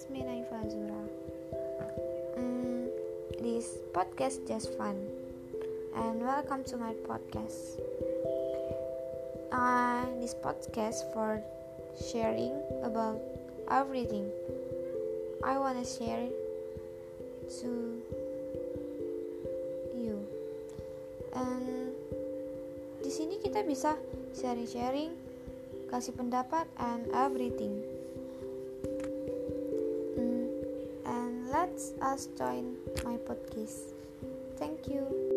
Ismi Naifa Azura. Mm, This podcast just fun. And welcome to my podcast. Uh, This podcast for sharing about everything I wanna share to you. And di sini kita bisa sharing-sharing kasih pendapat and everything. Let's us join my podcast. Thank you.